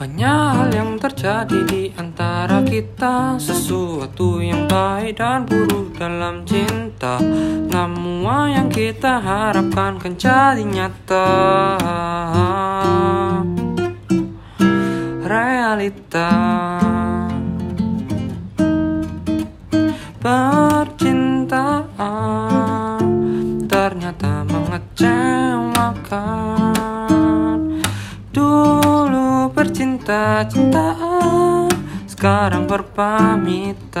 Banyak hal yang terjadi di antara kita Sesuatu yang baik dan buruk dalam cinta. Semua yang kita harapkan kan jadi nyata. Realita. Percintaan Ternyata mengecewakan Dulu bercinta-cintaan Sekarang berpamitan